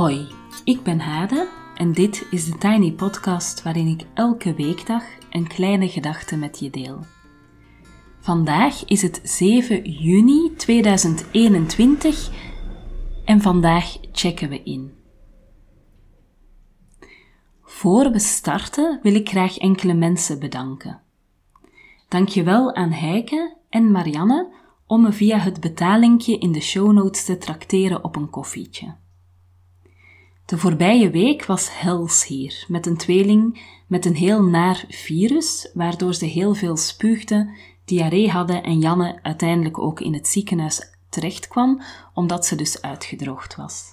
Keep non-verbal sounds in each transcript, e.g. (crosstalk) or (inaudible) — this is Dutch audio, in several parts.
Hoi, ik ben Hade en dit is de Tiny Podcast waarin ik elke weekdag een kleine gedachte met je deel. Vandaag is het 7 juni 2021 en vandaag checken we in. Voor we starten wil ik graag enkele mensen bedanken. Dankjewel aan Heike en Marianne om me via het betalinkje in de show notes te trakteren op een koffietje. De voorbije week was hels hier, met een tweeling met een heel naar virus, waardoor ze heel veel spuugden, diarree hadden en Janne uiteindelijk ook in het ziekenhuis terecht kwam, omdat ze dus uitgedroogd was.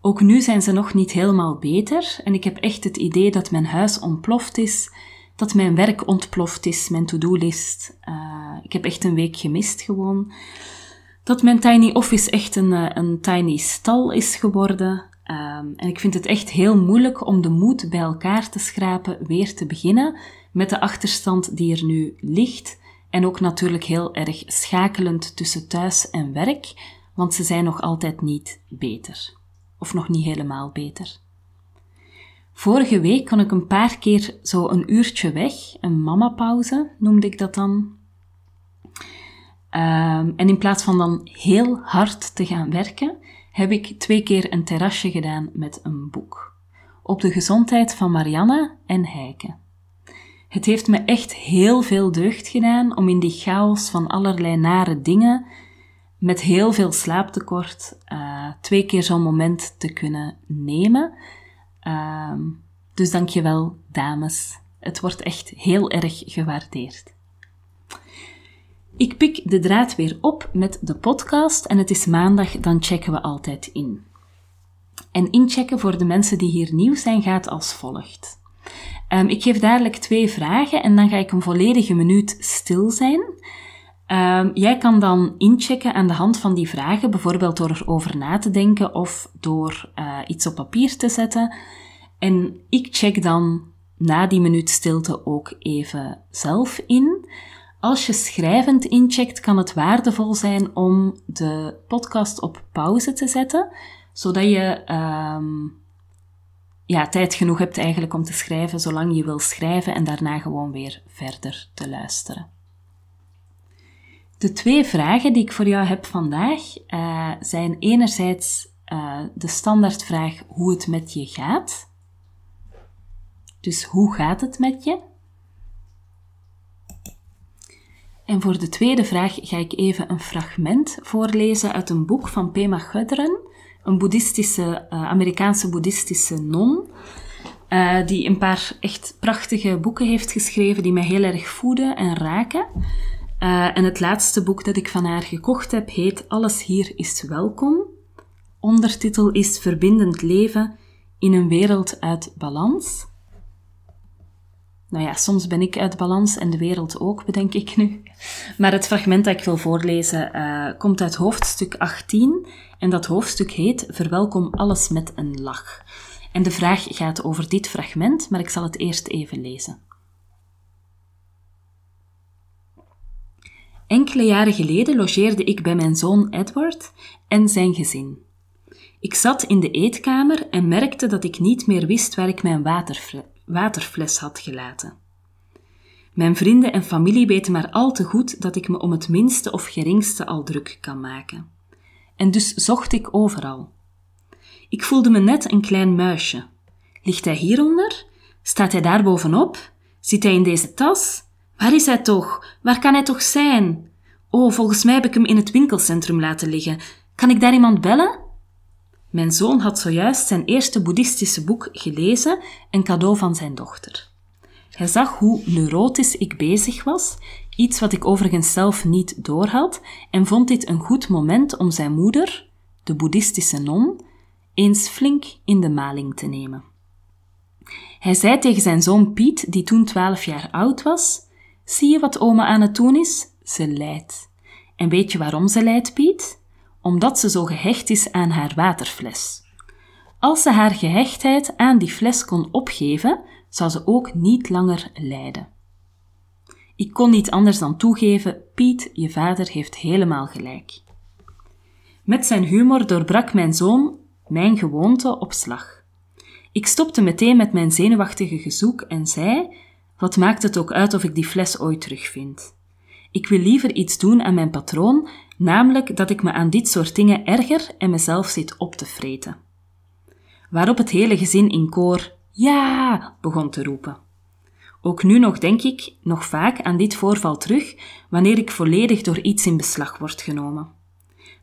Ook nu zijn ze nog niet helemaal beter en ik heb echt het idee dat mijn huis ontploft is, dat mijn werk ontploft is, mijn to-do-list. Uh, ik heb echt een week gemist gewoon. Dat mijn tiny office echt een, uh, een tiny stal is geworden. Um, en ik vind het echt heel moeilijk om de moed bij elkaar te schrapen weer te beginnen met de achterstand die er nu ligt. En ook natuurlijk heel erg schakelend tussen thuis en werk, want ze zijn nog altijd niet beter. Of nog niet helemaal beter. Vorige week kon ik een paar keer zo een uurtje weg, een mamapauze noemde ik dat dan. Um, en in plaats van dan heel hard te gaan werken, heb ik twee keer een terrasje gedaan met een boek. Op de gezondheid van Marianne en Heike. Het heeft me echt heel veel deugd gedaan om in die chaos van allerlei nare dingen, met heel veel slaaptekort, uh, twee keer zo'n moment te kunnen nemen. Uh, dus dankjewel, dames. Het wordt echt heel erg gewaardeerd. Ik pik de draad weer op met de podcast en het is maandag, dan checken we altijd in. En inchecken voor de mensen die hier nieuw zijn gaat als volgt. Um, ik geef dadelijk twee vragen en dan ga ik een volledige minuut stil zijn. Um, jij kan dan inchecken aan de hand van die vragen, bijvoorbeeld door erover na te denken of door uh, iets op papier te zetten. En ik check dan na die minuut stilte ook even zelf in. Als je schrijvend incheckt, kan het waardevol zijn om de podcast op pauze te zetten, zodat je um, ja, tijd genoeg hebt eigenlijk om te schrijven zolang je wil schrijven en daarna gewoon weer verder te luisteren. De twee vragen die ik voor jou heb vandaag uh, zijn enerzijds uh, de standaardvraag hoe het met je gaat. Dus hoe gaat het met je? En voor de tweede vraag ga ik even een fragment voorlezen uit een boek van Pema Gudren, een boeddhistische, uh, Amerikaanse boeddhistische non, uh, die een paar echt prachtige boeken heeft geschreven die mij heel erg voeden en raken. Uh, en het laatste boek dat ik van haar gekocht heb heet Alles hier is welkom. Ondertitel is Verbindend leven in een wereld uit balans. Nou ja, soms ben ik uit balans en de wereld ook, bedenk ik nu. Maar het fragment dat ik wil voorlezen uh, komt uit hoofdstuk 18 en dat hoofdstuk heet Verwelkom alles met een lach. En de vraag gaat over dit fragment, maar ik zal het eerst even lezen. Enkele jaren geleden logeerde ik bij mijn zoon Edward en zijn gezin. Ik zat in de eetkamer en merkte dat ik niet meer wist waar ik mijn water waterfles had gelaten. Mijn vrienden en familie weten maar al te goed dat ik me om het minste of geringste al druk kan maken. En dus zocht ik overal. Ik voelde me net een klein muisje. Ligt hij hieronder? Staat hij daar bovenop? Zit hij in deze tas? Waar is hij toch? Waar kan hij toch zijn? Oh, volgens mij heb ik hem in het winkelcentrum laten liggen. Kan ik daar iemand bellen? Mijn zoon had zojuist zijn eerste boeddhistische boek gelezen, een cadeau van zijn dochter. Hij zag hoe neurotisch ik bezig was, iets wat ik overigens zelf niet doorhad, en vond dit een goed moment om zijn moeder, de boeddhistische non, eens flink in de maling te nemen. Hij zei tegen zijn zoon Piet, die toen twaalf jaar oud was: Zie je wat oma aan het doen is? Ze lijdt. En weet je waarom ze lijdt, Piet? Omdat ze zo gehecht is aan haar waterfles. Als ze haar gehechtheid aan die fles kon opgeven, zou ze ook niet langer lijden. Ik kon niet anders dan toegeven: Piet, je vader heeft helemaal gelijk. Met zijn humor doorbrak mijn zoon mijn gewoonte op slag. Ik stopte meteen met mijn zenuwachtige gezoek en zei: Wat maakt het ook uit of ik die fles ooit terugvind? Ik wil liever iets doen aan mijn patroon, namelijk dat ik me aan dit soort dingen erger en mezelf zit op te vreten. Waarop het hele gezin in koor ja begon te roepen. Ook nu nog denk ik nog vaak aan dit voorval terug wanneer ik volledig door iets in beslag word genomen.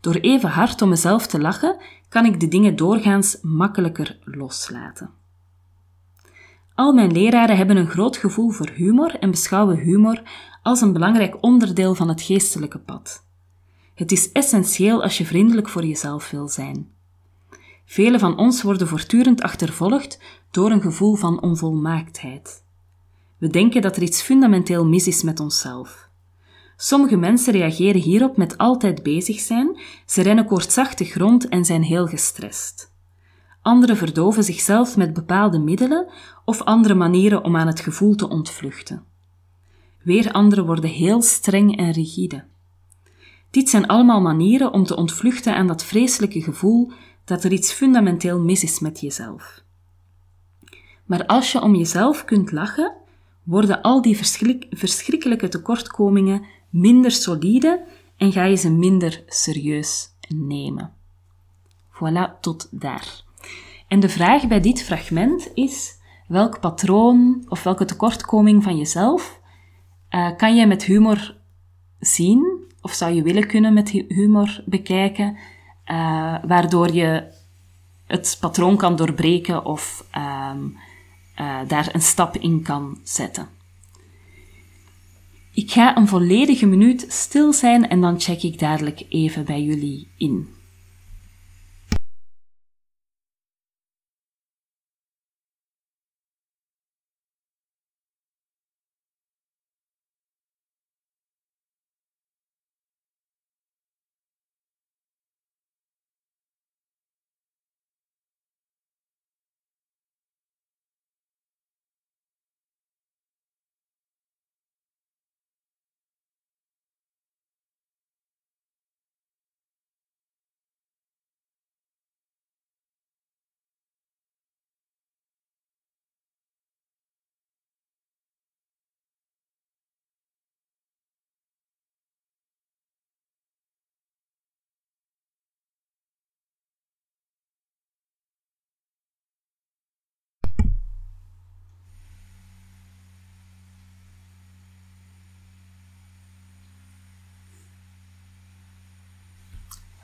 Door even hard om mezelf te lachen, kan ik de dingen doorgaans makkelijker loslaten. Al mijn leraren hebben een groot gevoel voor humor en beschouwen humor als een belangrijk onderdeel van het geestelijke pad. Het is essentieel als je vriendelijk voor jezelf wil zijn. Velen van ons worden voortdurend achtervolgd door een gevoel van onvolmaaktheid. We denken dat er iets fundamenteel mis is met onszelf. Sommige mensen reageren hierop met altijd bezig zijn, ze rennen koortsachtig rond en zijn heel gestrest. Anderen verdoven zichzelf met bepaalde middelen of andere manieren om aan het gevoel te ontvluchten. Weer anderen worden heel streng en rigide. Dit zijn allemaal manieren om te ontvluchten aan dat vreselijke gevoel dat er iets fundamenteel mis is met jezelf. Maar als je om jezelf kunt lachen, worden al die verschrikkelijke tekortkomingen minder solide en ga je ze minder serieus nemen. Voilà, tot daar. En de vraag bij dit fragment is: welk patroon of welke tekortkoming van jezelf uh, kan je met humor zien, of zou je willen kunnen met humor bekijken, uh, waardoor je het patroon kan doorbreken of um, uh, daar een stap in kan zetten. Ik ga een volledige minuut stil zijn en dan check ik dadelijk even bij jullie in.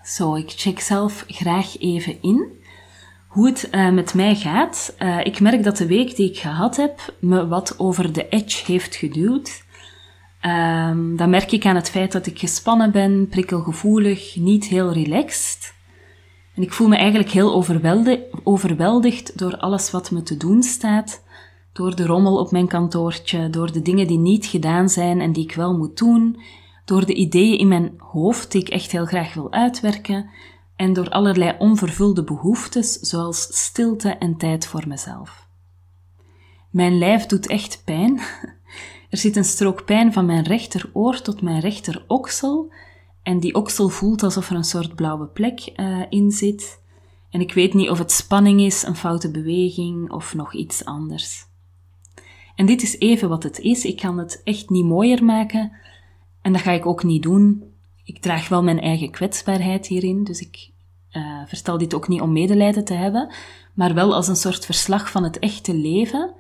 Zo, ik check zelf graag even in hoe het uh, met mij gaat. Uh, ik merk dat de week die ik gehad heb me wat over de edge heeft geduwd. Um, dat merk ik aan het feit dat ik gespannen ben, prikkelgevoelig, niet heel relaxed. En ik voel me eigenlijk heel overweldigd door alles wat me te doen staat. Door de rommel op mijn kantoortje, door de dingen die niet gedaan zijn en die ik wel moet doen door de ideeën in mijn hoofd die ik echt heel graag wil uitwerken en door allerlei onvervulde behoeftes zoals stilte en tijd voor mezelf. Mijn lijf doet echt pijn. (laughs) Er zit een strook pijn van mijn rechteroor tot mijn rechteroksel en die oksel voelt alsof er een soort blauwe plek uh, in zit. En ik weet niet of het spanning is, een foute beweging of nog iets anders. En dit is even wat het is. Ik kan het echt niet mooier maken, en dat ga ik ook niet doen. Ik draag wel mijn eigen kwetsbaarheid hierin, dus ik uh, verstel dit ook niet om medelijden te hebben, maar wel als een soort verslag van het echte leven,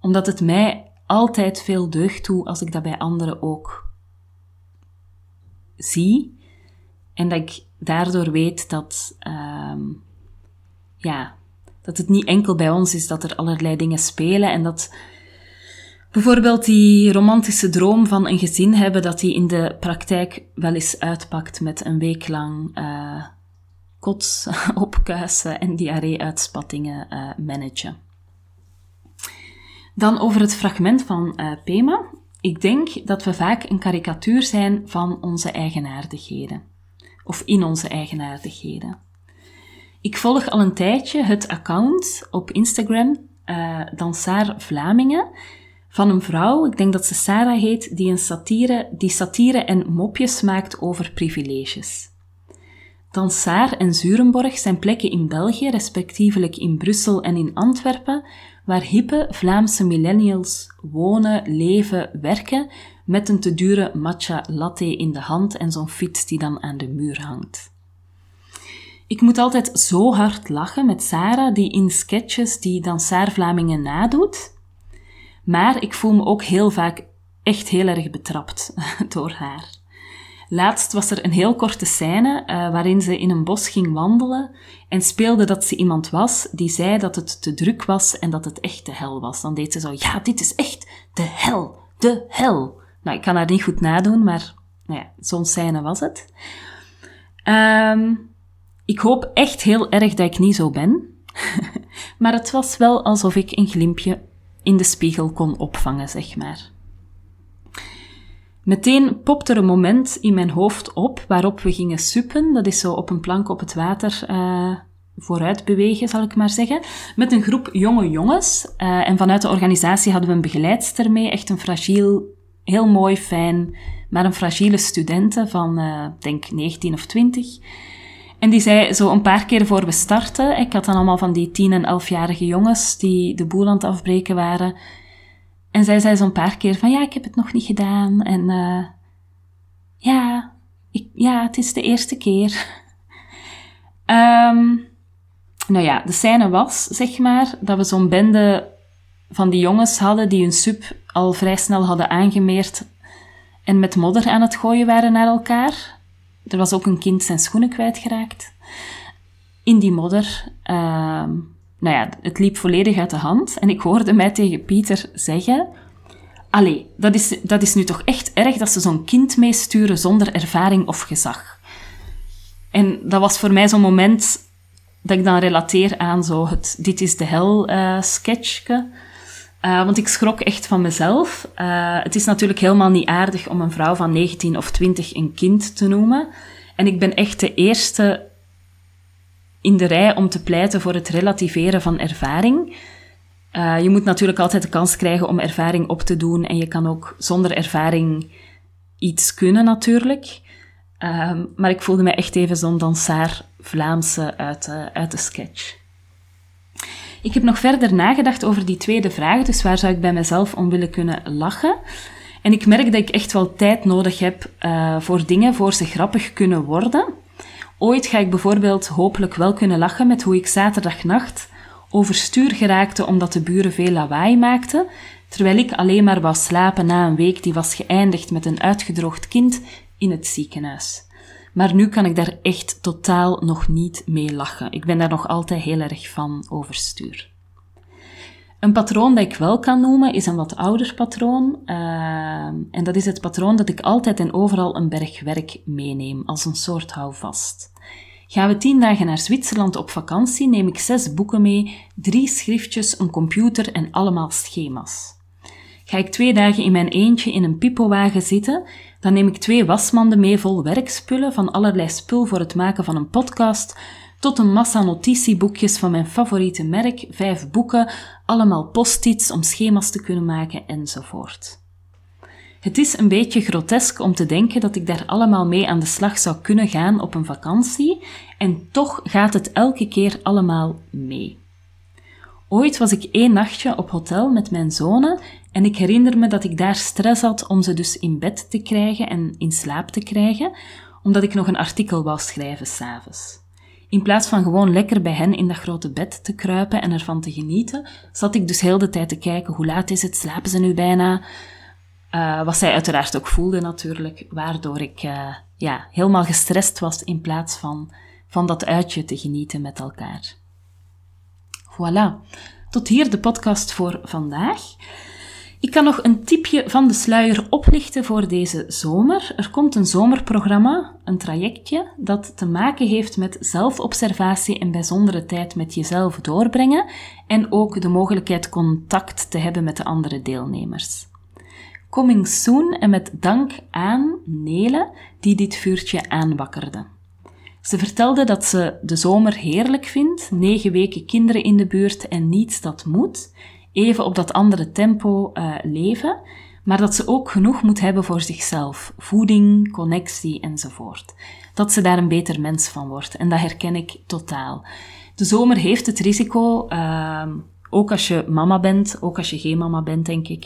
omdat het mij altijd veel deugd toe als ik dat bij anderen ook zie. En dat ik daardoor weet dat, uh, ja, dat het niet enkel bij ons is dat er allerlei dingen spelen en dat Bijvoorbeeld die romantische droom van een gezin hebben dat die in de praktijk wel eens uitpakt met een week lang uh, kots (laughs) opkuisen en diarree-uitspattingen uh, managen. Dan over het fragment van uh, Pema. Ik denk dat we vaak een karikatuur zijn van onze eigenaardigheden. Of in onze eigenaardigheden. Ik volg al een tijdje het account op Instagram, Dansaar Vlamingen, van een vrouw, ik denk dat ze Sarah heet, die, een satire, die satire en mopjes maakt over privileges. Dansaar en Zurenborg zijn plekken in België, respectievelijk in Brussel en in Antwerpen, waar hippe Vlaamse millennials wonen, leven, werken met een te dure matcha latte in de hand en zo'n fiets die dan aan de muur hangt. Ik moet altijd zo hard lachen met Sarah, die in sketches die Dansaar Vlamingen nadoet. Maar ik voel me ook heel vaak echt heel erg betrapt (laughs) door haar. Laatst was er een heel korte scène uh, waarin ze in een bos ging wandelen en speelde dat ze iemand was die zei dat het te druk was en dat het echt de hel was. Dan deed ze zo, ja, dit is echt de hel, de hel. Nou, ik kan haar niet goed nadoen, maar nou ja, zo'n scène was het. Um, ik hoop echt heel erg dat ik niet zo ben. (laughs) maar het was wel alsof ik een glimpje in de spiegel kon opvangen, zeg maar. Meteen popte er een moment in mijn hoofd op waarop we gingen suppen. Dat is zo op een plank op het water uh, vooruit bewegen, zal ik maar zeggen. Met een groep jonge jongens. Uh, en vanuit de organisatie hadden we een begeleidster mee. Echt een fragiel, heel mooi, fijn, maar een fragiele studente van, uh, denk 19 of 20. En die zei zo een paar keer voor we starten, ik had dan allemaal van die 10 en 11-jarige jongens die de boel aan het afbreken waren. En zij zei zo'n paar keer van ja, ik heb het nog niet gedaan. En uh, ja, ik, ja, het is de eerste keer. um, (laughs) nou ja, de scène was, zeg maar, dat we zo'n bende van die jongens hadden die hun sub al vrij snel hadden aangemeerd en met modder aan het gooien waren naar elkaar. Er was ook een kind zijn schoenen kwijtgeraakt. In die modder. Uh, nou ja, het liep volledig uit de hand. En ik hoorde mij tegen Pieter zeggen... Allee, dat is, dat is nu toch echt erg dat ze zo'n kind meesturen zonder ervaring of gezag. En dat was voor mij zo'n moment dat ik dan relateer aan zo het Dit is de hel uh. Uh, want ik schrok echt van mezelf. Uh, het is natuurlijk helemaal niet aardig om een vrouw van 19 of 20 een kind te noemen. En ik ben echt de eerste in de rij om te pleiten voor het relativeren van ervaring. Uh, je moet natuurlijk altijd de kans krijgen om ervaring op te doen. En je kan ook zonder ervaring iets kunnen, natuurlijk. maar ik voelde me echt even zo'n dansaar Vlaamse uit, uit de sketch. Ik heb nog verder nagedacht over die tweede vraag, dus waar zou ik bij mezelf om willen kunnen lachen? En ik merk dat ik echt wel tijd nodig heb uh, voor dingen voor ze grappig kunnen worden. Ooit ga ik bijvoorbeeld hopelijk wel kunnen lachen met hoe ik zaterdagnacht overstuur geraakte omdat de buren veel lawaai maakten, terwijl ik alleen maar wou slapen na een week die was geëindigd met een uitgedroogd kind in het ziekenhuis. Maar nu kan ik daar echt totaal nog niet mee lachen. Ik ben daar nog altijd heel erg van overstuur. Een patroon dat ik wel kan noemen is een wat ouder patroon. Uh, en dat is het patroon dat ik altijd en overal een berg werk meeneem, als een soort houvast. Gaan we tien dagen naar Zwitserland op vakantie, neem ik zes boeken mee, drie schriftjes, een computer en allemaal schema's. Ga ik twee dagen in mijn eentje in een pipowagen zitten, dan neem ik twee wasmanden mee vol werkspullen, van allerlei spul voor het maken van een podcast, tot een massa notitieboekjes van mijn favoriete merk, vijf boeken, allemaal post-its om schema's te kunnen maken enzovoort. Het is een beetje grotesk om te denken dat ik daar allemaal mee aan de slag zou kunnen gaan op een vakantie, en toch gaat het elke keer allemaal mee. Ooit was ik één nachtje op hotel met mijn zonen en ik herinner me dat ik daar stress had om ze dus in bed te krijgen en in slaap te krijgen, omdat ik nog een artikel wou schrijven s'avonds. In plaats van gewoon lekker bij hen in dat grote bed te kruipen en ervan te genieten, zat ik dus heel de tijd te kijken hoe laat is het, slapen ze nu bijna? Uh, wat zij uiteraard ook voelde natuurlijk, waardoor ik uh, ja, helemaal gestrest was in plaats van van dat uitje te genieten met elkaar. Voilà, tot hier de podcast voor vandaag. Ik kan nog een tipje van de sluier oplichten voor deze zomer. Er komt een zomerprogramma, een trajectje, dat te maken heeft met zelfobservatie en bijzondere tijd met jezelf doorbrengen en ook de mogelijkheid contact te hebben met de andere deelnemers. Coming soon en met dank aan Nele, die dit vuurtje aanwakkerde. Ze vertelde dat ze de zomer heerlijk vindt, negen weken kinderen in de buurt en niets dat moet, even op dat andere tempo uh, leven, maar dat ze ook genoeg moet hebben voor zichzelf. Voeding, connectie enzovoort. Dat ze daar een beter mens van wordt. En dat herken ik totaal. De zomer heeft het risico, uh, ook als je mama bent, ook als je geen mama bent, denk ik.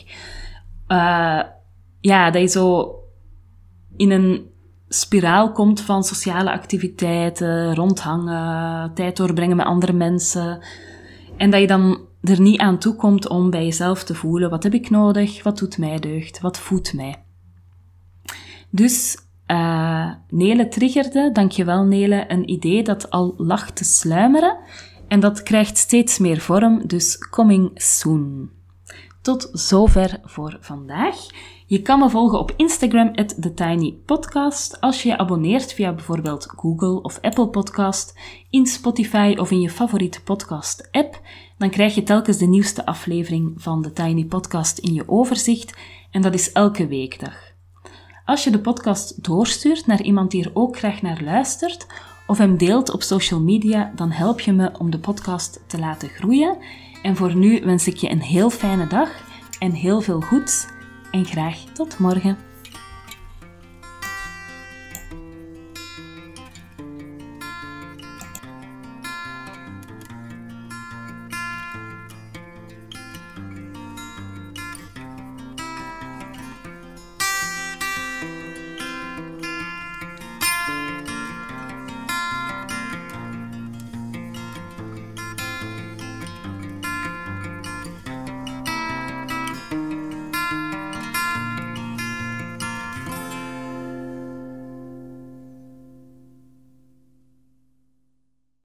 Uh, ja, dat je zo in een spiraal komt van sociale activiteiten, rondhangen, tijd doorbrengen met andere mensen. En dat je dan er niet aan toe komt om bij jezelf te voelen: wat heb ik nodig? Wat doet mij deugd? Wat voedt mij? Dus uh, Nele triggerde, dankjewel Nele, een idee dat al lag te sluimeren. En dat krijgt steeds meer vorm, dus coming soon. Tot zover voor vandaag. Je kan me volgen op Instagram, at TheTinyPodcast. Als je je abonneert via bijvoorbeeld Google of Apple Podcast, in Spotify of in je favoriete podcast-app, dan krijg je telkens de nieuwste aflevering van de Tiny Podcast in je overzicht en dat is elke weekdag. Als je de podcast doorstuurt naar iemand die er ook graag naar luistert, of hem deelt op social media, dan help je me om de podcast te laten groeien. En voor nu wens ik je een heel fijne dag en heel veel goeds en graag tot morgen.